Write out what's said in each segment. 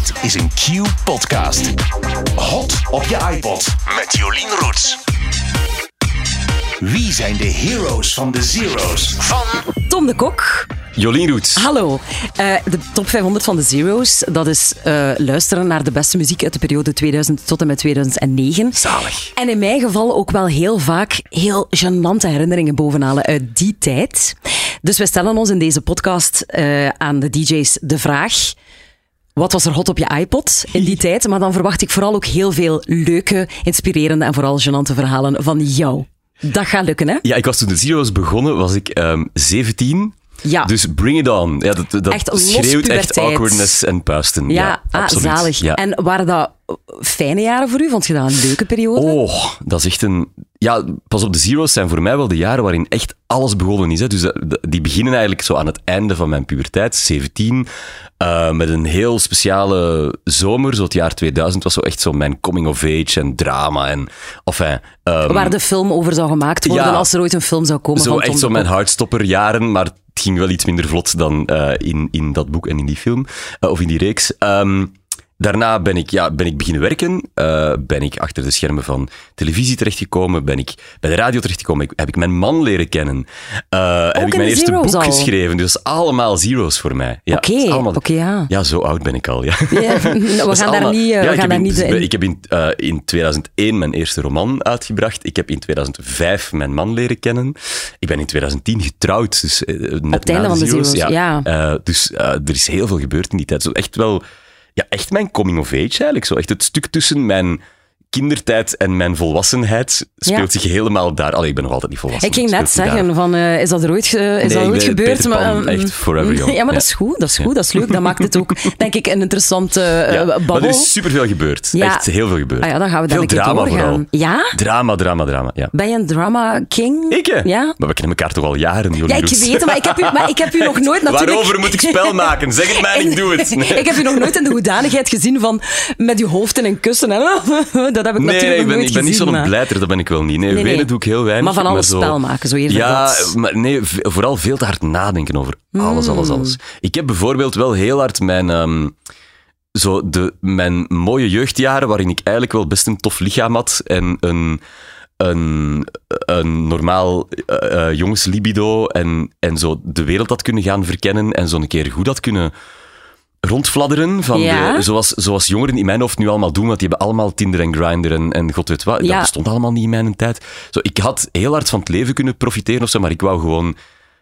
Dit is een Q-podcast. Hot op je iPod met Jolien Roets. Wie zijn de heroes van de zeros? Van Tom de Kok. Jolien Roets. Hallo. Eh, de top 500 van de Zero's, dat is eh, luisteren naar de beste muziek uit de periode 2000 tot en met 2009. Zalig. En in mijn geval ook wel heel vaak heel gênante herinneringen bovenhalen uit die tijd. Dus we stellen ons in deze podcast eh, aan de DJ's de vraag... Wat was er hot op je iPod in die tijd? Maar dan verwacht ik vooral ook heel veel leuke, inspirerende en vooral gênante verhalen van jou. Dat gaat lukken, hè? Ja, ik was toen de Zero's begonnen, was ik ehm 17. Ja. Dus bring it on. Ja, dat dat Echt schreeuwt echt awkwardness en puisten. Ja, Ja, ah, absoluut. zalig. Ja. En waren dat fijne jaren voor u? Vond je dat een leuke periode? Oh, dat is echt een... Ja, pas op, de Zero's zijn voor mij wel de jaren waarin echt alles begonnen is. Hè. Dus dat- die beginnen eigenlijk zo aan het einde van mijn puberteit, 17, eh, met een heel speciale zomer. Zo het jaar 2000 was zo echt zo mijn coming of age en drama. En, enfin, ehm, Waar de film over zou gemaakt worden Ja. als er ooit een film zou komen Zo van echt zo mijn Kok. hardstopper jaren, maar het ging wel iets minder vlot dan eh, in, in dat boek en in die film, eh, of in die reeks. Ehm, daarna ben ik, ja, ben ik beginnen werken, eh, ben ik achter de schermen van televisie terechtgekomen, ben ik bij de radio terechtgekomen, ik, heb ik mijn man leren kennen, eh, heb ik mijn eerste boek al? geschreven. Dus allemaal zeros voor mij. Ja, Oké, oké, ja. Ja, zo oud ben ik al, ja. Ja, we gaan daar niet, Ja, we ik gaan heb daar in, niet dus in. Ik heb in, in 2001 mijn eerste roman uitgebracht. Ik heb in 2005 mijn man leren kennen. Ik ben in 2010 getrouwd. Dus, net het einde van de Zero's, ja. Eh, dus er is heel veel gebeurd in die tijd. Zo echt wel... Ja, echt mijn coming of age eigenlijk. Zo echt het stuk tussen mijn kindertijd en mijn volwassenheid speelt Ja. zich helemaal daar. Allee, ik ben nog altijd niet volwassen. Ik ging net zich daar. zeggen, van, eh, is dat er ooit, ge- is Nee, dat ooit gebeurd? Peter Pan, eh, echt forever young. Ja, maar dat is goed, dat is goed, dat is leuk. Dat maakt het ook, denk ik, een interessante Ja, babbel. maar er is superveel gebeurd. Ja. Echt heel veel gebeurd. Ah ja, dan gaan we veel drama vooral. Ja? Drama, drama, drama. Ja. Ben je een drama king? Ik, hè? Ja? Maar we kennen elkaar toch al jaren, Jolien Ja, ik weet het, maar ik heb u, maar ik heb u nog nooit natuurlijk... Waarover moet ik spel maken? Zeg het mij en ik doe het. Nee, Ik heb u nog nooit in de hoedanigheid gezien van met uw hoofd in een kussen. En, dat heb ik nee, natuurlijk nee, ik ben, nooit ik ben niet zo'n maar- blijter, dat ben ik wel niet. Nee, Nee, nee. doe ik heel weinig. Maar van alles zo- spel maken, zo eerder Ja, dat. maar nee, vooral veel te hard nadenken over alles, alles, Hmm. alles. Ik heb bijvoorbeeld wel heel hard mijn... ehm, zo de, mijn mooie jeugdjaren, waarin ik eigenlijk wel best een tof lichaam had en een, een, een normaal eh, eh, jongenslibido en, en zo de wereld had kunnen gaan verkennen en zo een keer goed had kunnen rondfladderen. Van Ja. de, zoals, zoals jongeren in mijn hoofd nu allemaal doen, want die hebben allemaal Tinder en Grindr en, en god weet wat. Ja. Dat bestond allemaal niet in mijn tijd. Zo, ik had heel hard van het leven kunnen profiteren of zo, maar ik wou gewoon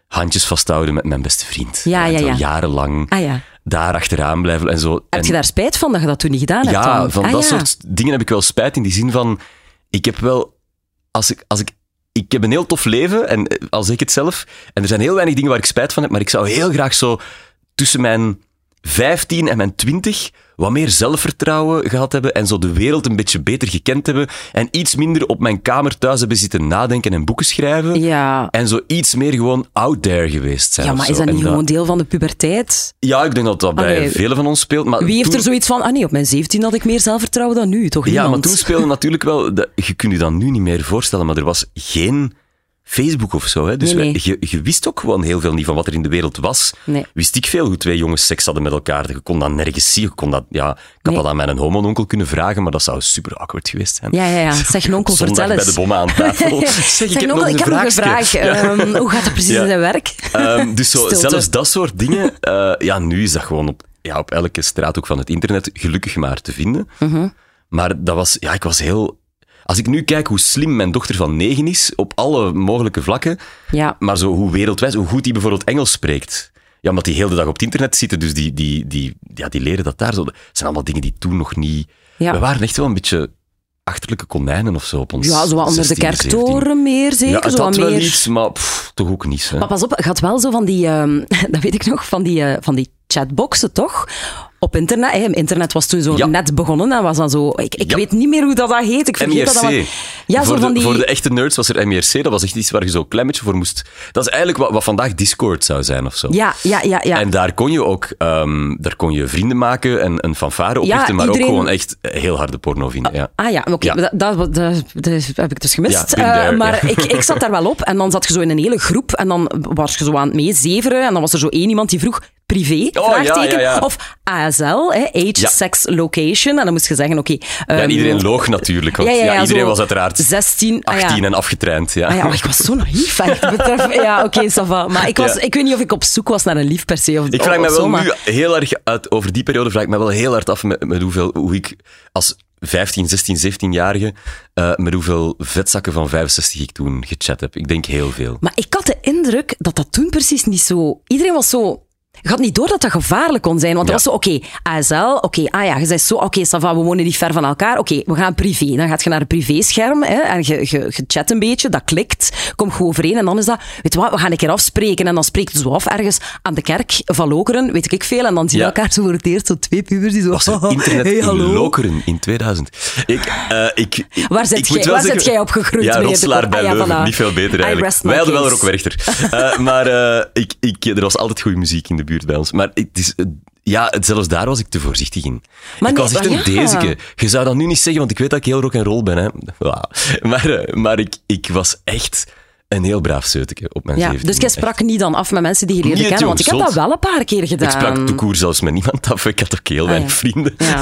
handjes vasthouden met mijn beste vriend. Ja, ja. Jarenlang Ah ja. daar achteraan blijven en zo. Heb je daar spijt van dat je dat toen niet gedaan hebt? ja, dan? van Ah, dat ja. soort dingen heb ik wel spijt in die zin van, ik heb wel, als ik, als ik, ik heb een heel tof leven en eh, al zeg ik het zelf, en er zijn heel weinig dingen waar ik spijt van heb, maar ik zou heel graag zo tussen mijn 15 en mijn 20 wat meer zelfvertrouwen gehad hebben en zo de wereld een beetje beter gekend hebben en iets minder op mijn kamer thuis hebben zitten nadenken en boeken schrijven. Ja. En zo iets meer gewoon out there geweest zijn. ja, maar is dat En niet gewoon deel van de puberteit? Ja, ik denk dat dat bij Allee, velen van ons speelt. Maar Wie heeft toen- er zoiets van, ah nee, op mijn 17 had ik meer zelfvertrouwen dan nu, toch Ja, niemand? maar toen speelde natuurlijk wel... de- je kunt je dat nu niet meer voorstellen, maar er was geen Facebook of zo. Hè? Dus Nee, wij- nee. Je, je wist ook gewoon heel veel niet van wat er in de wereld was. Nee. Wist ik veel hoe twee jongens seks hadden met elkaar. Je kon dat nergens zien. Je kon dat, ja, ik had dat aan mijn homononkel kunnen vragen, maar dat zou super awkward geweest zijn. Ja, ja, ja. Zeg, nonkel, Zondag vertel eens. bij de bommen aan tafel. Zeg, ik heb nonkel, nog een ik heb nog een vraag. Ja. Ehm, hoe gaat het precies Ja. in zijn werk? Ehm, dus zo, zelfs dat soort dingen, eh, ja, nu is dat gewoon op, ja, op elke straathoek van het internet gelukkig maar te vinden. Mhm. Maar dat was, ja, ik was heel... Als ik nu kijk hoe slim mijn dochter van negen is, op alle mogelijke vlakken, Ja. maar zo hoe wereldwijd, hoe goed die bijvoorbeeld Engels spreekt. Ja, omdat die heel de dag op het internet zitten, dus die, die, die, ja, die leren dat daar. Zo. Dat zijn allemaal dingen die toen nog niet... Ja. We waren echt wel een beetje achterlijke konijnen of zo op ons Ja, zo wat onder de 16, 17. kerktoren meer, zeker. Ja, het zo had wel meer... iets, maar pff, toch ook niet. Hè. Maar pas op, het gaat wel zo van die, ehm, dat weet ik nog, van die, eh, van die chatboxen, toch? Op internet. Hè. Internet was toen zo Ja. net begonnen en was dan zo... Ik, ik Ja. weet niet meer hoe dat, dat heet. Ik vergeet dat. dat Ja, zo voor, van de, die... voor de echte nerds was er MIRC. Dat was echt iets waar je zo een beetje voor moest... Dat is eigenlijk wat, wat vandaag Discord zou zijn of zo. Ja, ja, ja. ja. En daar kon je ook ehm, daar kon je vrienden maken en een fanfare oprichten, maar iedereen- ook gewoon echt heel harde porno vinden. Ja. Ah ja, oké, dat, dat, dat- dat heb ik dus gemist. Eh, maar ik, ik zat daar wel op en dan zat je zo in een hele groep en dan was je zo aan het meezeveren en dan was er zo één iemand die vroeg, privé, Oh, vraagteken. ja, ja. Of ASL, hè, age, sex, location. En dan moest je zeggen, oké... Ja, ehm, iedereen loog natuurlijk, want ja, iedereen was uiteraard 16, ah, ja. 18 en afgetraind. Ja. Ah ja, oh, ik was zo naïef. Betreft, ja, oké, ça va. Maar ik, was, ik weet niet of ik op zoek was naar een lief per se. Of, Ik vraag of me zo, wel maar- nu heel erg uit, over die periode vraag ik me wel heel hard af met, met hoeveel, hoe ik als 15, 16, 17-jarige, eh, met hoeveel vetzakken van 65 ik toen gechat heb. Ik denk heel veel. Maar ik had de indruk dat dat toen precies niet zo... Iedereen was zo... Je had niet door dat dat gevaarlijk kon zijn. Want Ja. was zo, oké, ASL, oké, ah ja, je zei zo, oké, va, we wonen niet ver van elkaar. Oké, we gaan privé. Dan gaat je naar een privéscherm hè, en je, je, je chat een beetje, dat klikt, kom goed overeen. En dan is dat, weet je wat, we gaan een keer afspreken. En dan spreekt je zo af ergens aan de kerk van Lokeren, weet ik veel. En dan zien we Ja. elkaar zo voor het eerst, zo twee pubers die zo... Was er internet hey, in. Lokeren in 2000? Ik, eh, ik, ik- Waar zit ik jij- waar zit jij opgegroeid, Ja, Rotselaar bij Ah, ja, Leuven. voilà. Niet veel beter eigenlijk. Wij hadden wel case. Rockwerchter. Eh maar eh, ik, ik, er was altijd goede muziek in de buurt bij ons. Maar het is, eh, ja, zelfs daar was ik te voorzichtig in. Maar ik nee, was echt maar een ja. dezeke. Je zou dat nu niet zeggen, want ik weet dat ik heel rock en roll ben. Hè. Maar, eh, maar ik, ik was echt een heel braaf zeuteke op mijn Ja, 17e. dus jij sprak niet dan af met mensen die je leerde kennen? Want ik heb dat wel een paar keer gedaan. Ik sprak de koer zelfs met niemand af. Ik had ook heel weinig ja. vrienden. Ja.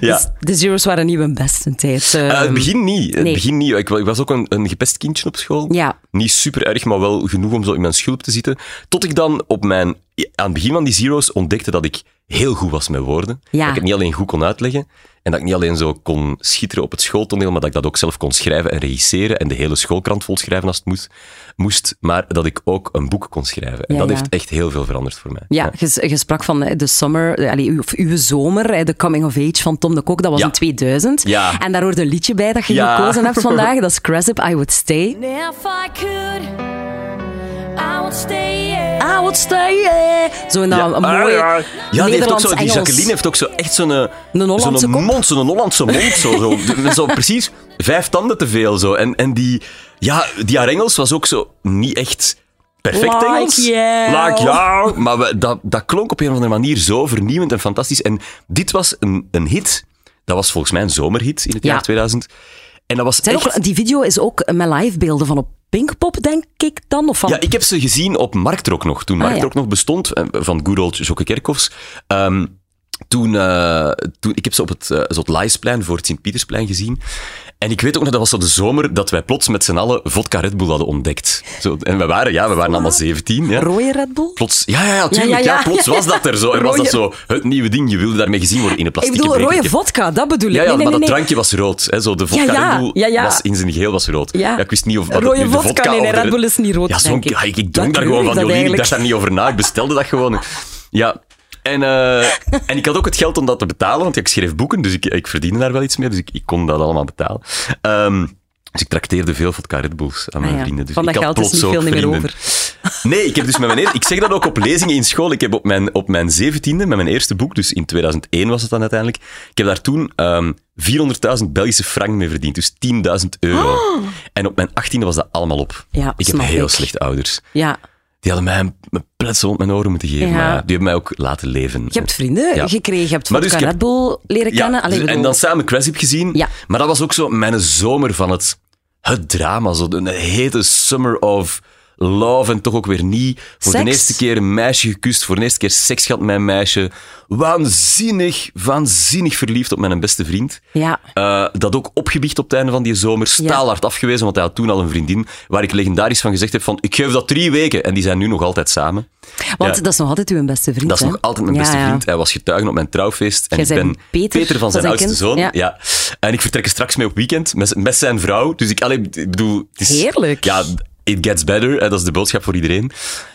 ja. Dus de zeros waren niet mijn beste tijd. Eh, Ehm, het begin niet. Het nee. begin niet. Ik, wa- ik was ook een, een gepest kindje op school. Ja. Niet super erg, maar wel genoeg om zo in mijn schulp te zitten. Tot ik dan op mijn, aan het begin van die zero's ontdekte dat ik heel goed was met woorden. Ja. Dat ik het niet alleen goed kon uitleggen. En dat ik niet alleen zo kon schitteren op het schooltoneel, maar dat ik dat ook zelf kon schrijven en regisseren. En de hele schoolkrant vol schrijven als het moest. moest maar dat ik ook een boek kon schrijven. En Ja, dat ja. heeft echt heel veel veranderd voor mij. Ja, je, je sprak van eh, de summer, eh, allee, uw- of uw zomer, eh, de coming of age van Tom de Kok, dat was Ja. in 2000. Ja. En daar hoort een liedje bij dat je Ja. gekozen hebt vandaag, dat is Cressip, I Would Stay. And if I could, I would stay. yeah. I would stay, yeah. Zo een, een mooie Ja, die, heeft ook Nederlands zo, die. Jacqueline heeft ook zo echt zo'n eh, Een Hollandse zo'n mond, zo'n Hollandse mond. Zo, zo, met zo precies vijf tanden te veel. Zo. En, en die, ja, die haar Engels was ook zo niet echt perfect Like Engels. you. Like you. Maar we, dat, dat klonk op een of andere manier zo vernieuwend en fantastisch. En dit was een, een hit. Dat was volgens mij een zomerhit in het Ja. jaar 2000. En dat was echt... ook, die video is ook met livebeelden van op Pinkpop, denk ik dan? Of van... Ja, ik heb ze gezien op Marktrok nog, toen Ah, Marktrok nog bestond, eh, van good old Jokke Kerkhoffs. Ehm, toen, eh, toen, ik heb ze op het, uh, het voor het Sint-Pietersplein gezien. En ik weet ook nog, dat was zo de zomer, dat wij plots met z'n allen vodka Red Bull hadden ontdekt. Zo, en we waren, ja, we waren allemaal 17. Ja. Rode Red Bull? Plots, ja, ja, ja, tuurlijk. Ja, Ja, ja, ja. plots was dat er zo. En was dat zo het nieuwe ding. Je wilde daarmee gezien worden in een Ik plastic bedoel, rode vodka, dat bedoel ik. ja, ja nee, nee, maar nee, dat drankje was rood. Hè, zo, de vodka Red Bull was in zijn geheel was rood. Ja. ik wist niet of... Rode het nu de vodka, nee, nee, Red Bull is niet rood, Ja, zo, denk ik. ja, ik, ik dronk daar gewoon van, Jolien. Ik dacht daar niet over na. Ik bestelde dat gewoon. Ja. En, eh, en ik had ook het geld om dat te betalen, want ik schreef boeken, dus ik, ik verdiende daar wel iets mee, dus ik, ik kon dat allemaal betalen. Ehm, dus ik trakteerde veel vodka Red Bulls aan mijn Ah ja, vrienden. Dus van ik had geld is plots niet veel meer vrienden. Nee, ik heb dus met mijn eer- ik zeg dat ook op lezingen in school. Ik heb op mijn, op mijn zeventiende, met mijn eerste boek, dus in 2001 was het dan uiteindelijk, ik heb daar toen ehm 400.000 Belgische frank mee verdiend, dus 10.000 euro. En op mijn achttiende was dat allemaal op. Oh! Ja, ik heb heel ik. slechte ouders. Ja, Die hadden mij een, pletsel op mijn oren moeten geven, Ja. maar die hebben mij ook laten leven. je hebt vrienden Ja. gekregen, je hebt vodka dus heb- Red Bull leren kennen. Allee, dus- en dan samen Cressip gezien. Ja. Maar dat was ook zo mijn zomer van het, het drama. Zo een hete summer of love en toch ook weer niet. Voor Seks? de eerste keer een meisje gekust, voor de eerste keer seks gehad met een meisje. Waanzinnig, waanzinnig verliefd op mijn beste vriend. Ja. Eh, dat ook opgebiecht op het einde van die zomer. Staalhard afgewezen, want hij had toen al een vriendin. Waar ik legendarisch van gezegd heb van, ik geef dat drie weken. En die zijn nu nog altijd samen. Want Ja. dat is nog altijd uw beste vriend, Dat is hè? nog altijd mijn beste vriend. Hij was getuige op mijn trouwfeest. En Jij ik ben Peter van zijn, zijn oudste zoon. Ja. Ja. En ik vertrek er straks mee op weekend met, met zijn vrouw. Dus ik, allee, ik bedoel... Het is, Heerlijk. Ja, it gets better. Dat is de boodschap voor iedereen.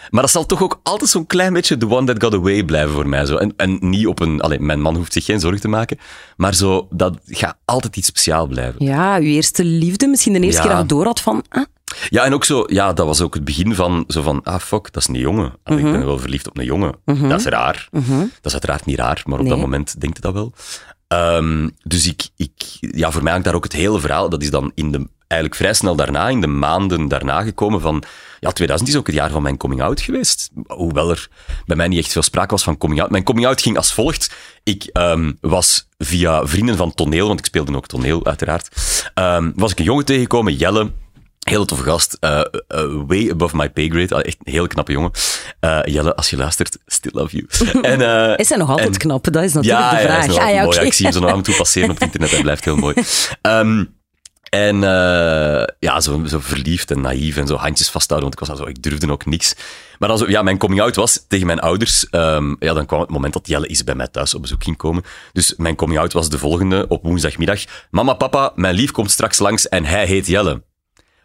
Maar dat zal toch ook altijd zo'n klein beetje the one that got away blijven voor mij. Zo. En, en niet op een... Allee, mijn man hoeft zich geen zorgen te maken. Maar zo, dat gaat altijd iets speciaal blijven. Ja, uw eerste liefde. Misschien de eerste Ja. keer dat je door had van... Ah, Ja, en ook zo, ja, dat was ook het begin van zo van, ah fuck, dat is een jongen. Allee, Mhm. Ik ben wel verliefd op een jongen. Dat is raar. Dat is uiteraard niet raar, maar op Nee. dat moment denkt je dat wel. Ehm, dus ik, ik, ja, voor mij hangt daar ook het hele verhaal. Dat is dan in de, eigenlijk vrij snel daarna, in de maanden daarna gekomen van, ja, 2000 is ook het jaar van mijn coming out geweest. Hoewel er bij mij niet echt veel sprake was van coming out. Mijn coming out ging als volgt. Ik ehm, was via vrienden van toneel, want ik speelde ook toneel uiteraard, ehm, was ik een jongen tegengekomen, Jelle, Hele toffe gast. eh, eh, way above my pay grade. Ah, Echt een heel knappe jongen. Eh, Jelle, als je luistert, still love you. En, Is hij nog altijd en- knap? Dat is natuurlijk ja, de ja, vraag. hij is nog Ah, ja, mooi. Ja, ik zie hem zo nog af en toe passeren op het internet. Hij blijft heel mooi. Ehm, en eh, ja, zo, zo verliefd en naïef en zo handjes vasthouden, want ik was al zo, ik durfde ook niks. Maar dan zo, ja, mijn coming out was tegen mijn ouders. ehm, ja, dan kwam het moment dat Jelle is bij mij thuis op bezoek ging komen. Dus mijn coming out was de volgende op woensdagmiddag. Mama, papa, mijn lief komt straks langs en hij heet Jelle.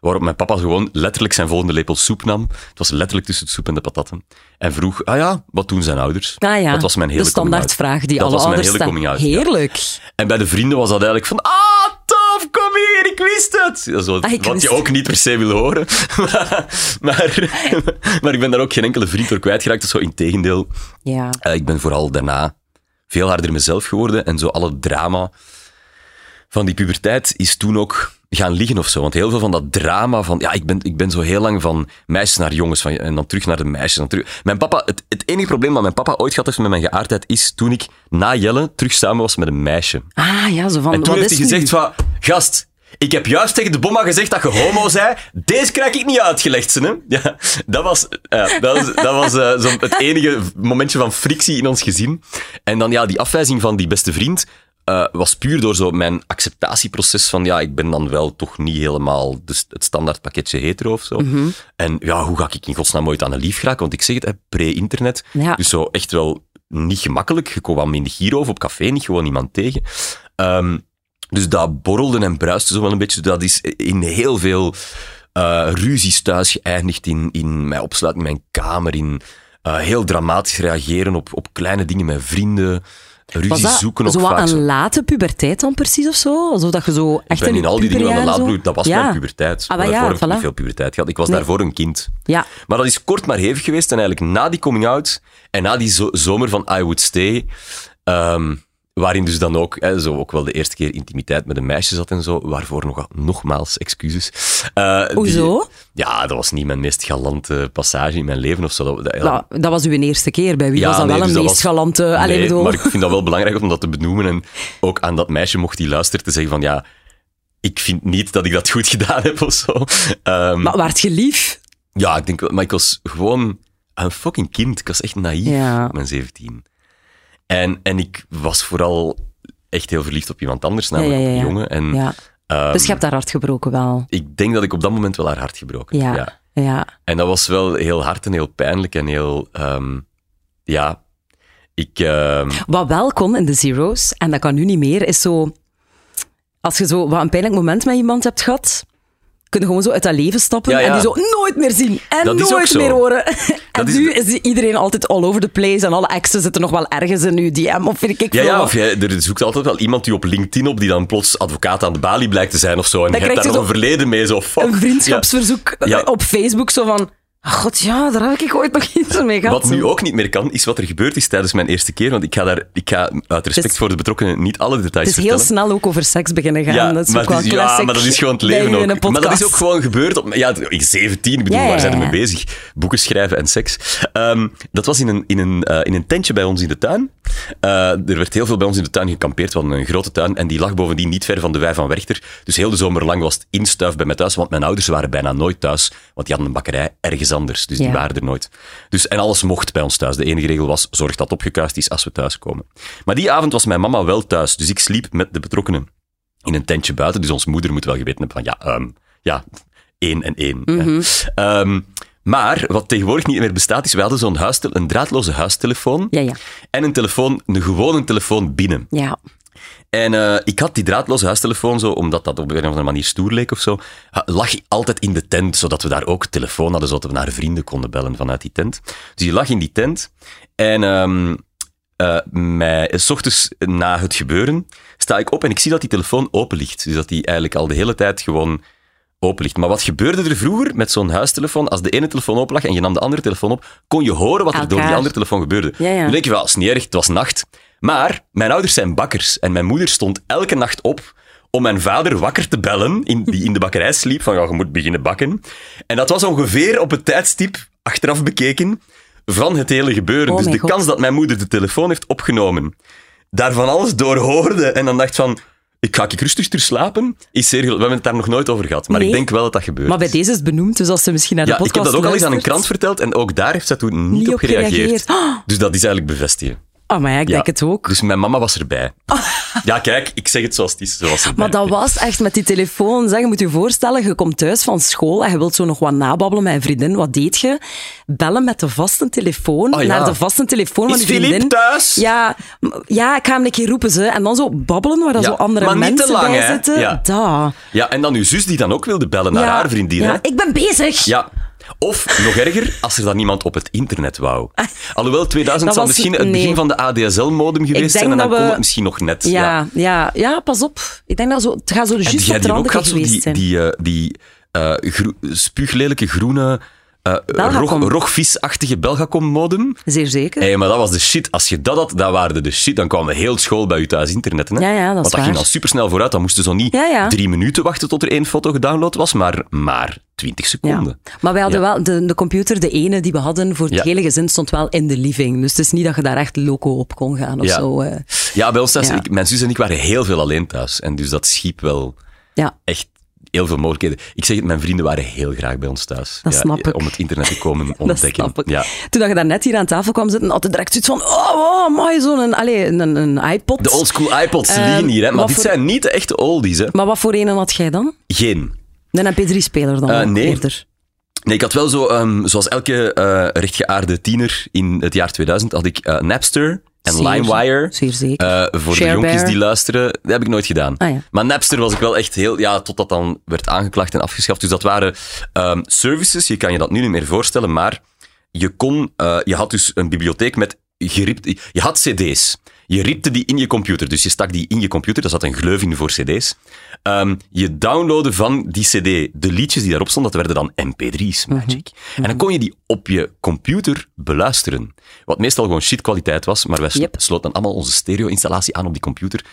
Waarop mijn papa gewoon letterlijk zijn volgende lepel soep nam. Het was letterlijk tussen de soep en de patatten. En vroeg, ah ja, wat doen zijn ouders? Ah ja, Dat was mijn hele de standaardvraag die Dat alle was mijn ouders hele stellen. coming out, ja. Heerlijk. En bij de vrienden was dat eigenlijk van, ah, kom hier, ik wist het. Zo, Ah, ik wat wist je ook niet per se wil horen. maar, maar ik ben daar ook geen enkele vriend door kwijtgeraakt. Dus zo in tegendeel. Ja. Eh, ik ben vooral daarna veel harder mezelf geworden. En zo alle drama van die puberteit is toen ook gaan liggen of zo. Want heel veel van dat drama van... Ja, ik ben, ik ben zo heel lang van meisjes naar jongens. Van, en dan terug naar de meisjes. Dan terug. Mijn papa... Het, het enige probleem dat mijn papa ooit gehad heeft met mijn geaardheid is toen ik na Jelle terug samen was met een meisje. Ah ja, zo van, En toen heeft hij gezegd van... Gast, ik heb juist tegen de bomma gezegd dat je homo zei. Deze krijg ik niet uitgelegd, hè. Ja, dat was, ja, dat was, dat was eh, zo het enige momentje van frictie in ons gezin. En dan ja, die afwijzing van die beste vriend eh, was puur door zo mijn acceptatieproces van ja, ik ben dan wel toch niet helemaal de, het standaard pakketje hetero of zo. Mhm. En ja, hoe ga ik in godsnaam ooit aan een lief geraken? Want ik zeg het, pre-internet. Ja. Dus zo echt wel niet gemakkelijk. Je kwam in de Giro of op café niet gewoon iemand tegen. Ehm, dus dat borrelde en bruiste zo wel een beetje. Dat is in heel veel eh, ruzies thuis geëindigd. In, in mij opsluiten in mijn kamer. In eh, heel dramatisch reageren op, op kleine dingen met vrienden. Ruzie dat zoeken ook zo wat vaak. een late puberteit dan precies of zo? Zodat je zo Ik echt ben in al die dingen van de zo- laadbloed. Dat was ja. mijn puberteit. Ah, maar ja, daarvoor heb ik voilà. niet veel puberteit gehad. Ik was Nee. daarvoor een kind. Ja. Maar dat is kort maar hevig geweest. En eigenlijk na die coming out en na die zo- zomer van I Would Stay, ehm, waarin dus dan ook, hè, zo ook wel de eerste keer intimiteit met een meisje zat en zo, waarvoor nog, nogmaals excuses. Eh, die- Hoezo? ja, dat was niet mijn meest galante passage in mijn leven of zo. Dat, dat- Nou, dat was uw eerste keer. Bij wie Ja, was dat nee, wel dus een meest was- galante... Allee, Nee, bedoel... maar ik vind dat wel belangrijk om dat te benoemen. En ook aan dat meisje mocht die luisteren te zeggen van ja, ik vind niet dat ik dat goed gedaan heb of zo. Ehm, Maar waart je lief? ja, ik denk wel, maar ik was gewoon een fucking kind. Ik was echt naïef Ja. op mijn 17. En, en ik was vooral echt heel verliefd op iemand anders, namelijk ja, ja, op een jongen. En ehm, Dus je hebt daar hard gebroken wel. ik denk dat ik op dat moment wel haar hart gebroken heb. Ja. Ja. En dat was wel heel hard en heel pijnlijk en heel... ehm, ja, ik... ehm, Wat wel kon in de Zero's, en dat kan nu niet meer, is zo... Als je zo wat een pijnlijk moment met iemand hebt gehad, kun je gewoon zo uit dat leven stappen Ja, ja. en die zo nooit meer zien en Dat nooit meer horen. en is nu is iedereen altijd all over the place en alle exen zitten nog wel ergens in uw DM of vind ik Ja, ja, of jij, er zoekt altijd wel iemand die op LinkedIn op die dan plots advocaat aan de balie blijkt te zijn of zo. En Dan je hebt daar nog een verleden mee, zo fuck. een vriendschapsverzoek eh, op Facebook, zo van... "Ah, God, ja, daar heb ik ooit nog iets mee Ja. gehad. Wat nu ook niet meer kan, is wat er gebeurd is tijdens mijn eerste keer. Want ik ga daar, ik ga uit respect is- voor de betrokkenen niet alle details Het is heel snel ook over seks beginnen gaan. dat is maar ook wel het is, ja, maar dat is gewoon het leven ook. Maar dat is ook gewoon gebeurd. Op, ja, ik 17, ik bedoel, Ja, ja, waar zijn we ja. mee bezig? Boeken schrijven en seks. Ehm, dat was in een, in, een, eh, in een tentje bij ons in de tuin. Eh, er werd heel veel bij ons in de tuin gekampeerd. Hadden een grote tuin en die lag bovendien niet ver van de wei van Werchter. Dus heel de zomer lang was het instuif bij mij thuis, want mijn ouders waren bijna nooit thuis, want die hadden een bakkerij ergens anders. Dus die waren er nooit. Dus, en alles mocht bij ons thuis. De enige regel was, zorg dat opgekuist is als we thuiskomen. Maar die avond was mijn mama wel thuis, dus ik sliep met de betrokkenen in een tentje buiten. Dus onze moeder moet wel geweten hebben van, ja, ehm, ja één en één. hè. Ehm, maar wat tegenwoordig niet meer bestaat, is, we hadden zo'n huistel- een draadloze huistelefoon Ja, ja. en een telefoon, een gewone telefoon binnen. Ja. En eh, ik had die draadloze huistelefoon zo, omdat dat op een of andere manier stoer leek of zo, ha- lag altijd in de tent, zodat we daar ook telefoon hadden, zodat we naar vrienden konden bellen vanuit die tent. Dus die lag in die tent. En eh, mij, s ochtends na het gebeuren sta ik op en ik zie dat die telefoon open ligt. Dus dat die eigenlijk al de hele tijd gewoon open ligt. Maar wat gebeurde er vroeger met zo'n huistelefoon? Als de ene telefoon open lag en je nam de andere telefoon op, kon je horen wat er door die andere telefoon gebeurde. Ja, ja. Nu denk je wel, het is niet erg, het was nacht. Maar mijn ouders zijn bakkers en mijn moeder stond elke nacht op om mijn vader wakker te bellen, in, die in de bakkerij sliep, van ja, je moet beginnen bakken. En dat was ongeveer op het tijdstip, achteraf bekeken, van het hele gebeuren. Oh dus de God. kans dat mijn moeder de telefoon heeft opgenomen, daarvan alles doorhoorde en dan dacht van, ik ga ik rustig ter slapen, is zeer... We hebben het daar nog nooit over gehad, maar Nee. ik denk wel dat dat gebeurt. Maar bij deze is het benoemd, dus als ze misschien naar de ja, ik heb dat ook al eens aan een krant verteld en ook daar heeft zij toen niet, Niet op op gereageerd. gereageerd. Dus dat is eigenlijk bevestigen. Ah, maar ja, ik Ja. denk het ook. Dus mijn mama was erbij. Ja, kijk, ik zeg het zoals het is. Was erbij. Maar dat was echt met die telefoon. Zeg, je moet je voorstellen, je komt thuis van school en je wilt zo nog wat nababbelen met een vriendin. Wat deed je? Bellen met de vaste telefoon Oh ja. naar de vaste telefoon van Is je vriendin. Thuis? Ja, ja, ik ga hem een keer roepen. Ze. En dan zo babbelen waar dan Ja, zo andere maar niet te mensen lang, bij hè? zitten. Ja. Da. Ja, en dan uw zus die dan ook wilde bellen naar haar vriendin. Ja, hè? ik ben bezig. Ja. Of, nog erger, als er dan iemand op het internet wou. Alhoewel, 2000 Dat zal was- misschien het begin van de ADSL-modem geweest zijn en dan dat kon we- het misschien nog net. Ja, ja, ja, pas op. Ik denk dat zo, het gaat zo juist op de die geweest die, zijn. die, eh, die eh, groe- spuuglelijke groene, eh Belgacom. rog, rogvisachtige Belgacom-modem? Zeer zeker. Hé, maar dat was de shit. Als je dat had, dat waren de, shit. Dan kwam heel school bij je thuis internetten. Hè? Ja, ja, dat Want dat ging dan supersnel vooruit. Dan moesten zo niet Ja, ja. drie minuten wachten tot er één foto gedownload was, maar maar 20 seconden. Ja. Maar wij hadden wel, de, de computer, de ene die we hadden voor het hele gezin, stond wel in de living. Dus het is niet dat je daar echt loco op kon gaan of zo. eh. Ja, bij ons thuis, ik, mijn zus en ik waren heel veel alleen thuis. En dus dat schiep wel Ja, echt heel veel mogelijkheden. Ik zeg het, mijn vrienden waren heel graag bij ons thuis. Dat Ja, snap ik. Om het internet te komen dat ontdekken. snap ik. Ja. Toen dat je daarnet hier aan tafel kwam zitten, had je direct zoiets van, oh, oh mooi, zo'n allee, een, een iPod. De oldschool iPods liggen hier, hè? maar dit voor- zijn niet de echte oldies. Hè? Maar wat voor een had jij dan? Geen. Een MP3-speler dan Eh, nee. eerder. Nee, ik had wel zo, ehm, zoals elke eh, rechtgeaarde tiener in het jaar 2000, had ik Napster en Zeer- LimeWire. Zeer zeker. Eh, voor de jonkies die luisteren, dat heb ik nooit gedaan. Ah, ja. Maar Napster was ik wel echt heel, ja, tot dat dan werd aangeklaagd en afgeschaft. Dus dat waren ehm, services, je kan je dat nu niet meer voorstellen, maar je kon, eh, je had dus een bibliotheek met geripte, je had cd's. Je ripte die in je computer, dus je stak die in je computer, daar zat een gleuf in voor cd's. Ehm, je downloadde van die cd de liedjes die daarop stonden, dat werden dan mp3's, magic. En dan kon je die op je computer beluisteren. Wat meestal gewoon shit kwaliteit was, maar wij Yep. sloten dan allemaal onze stereo-installatie aan op die computer.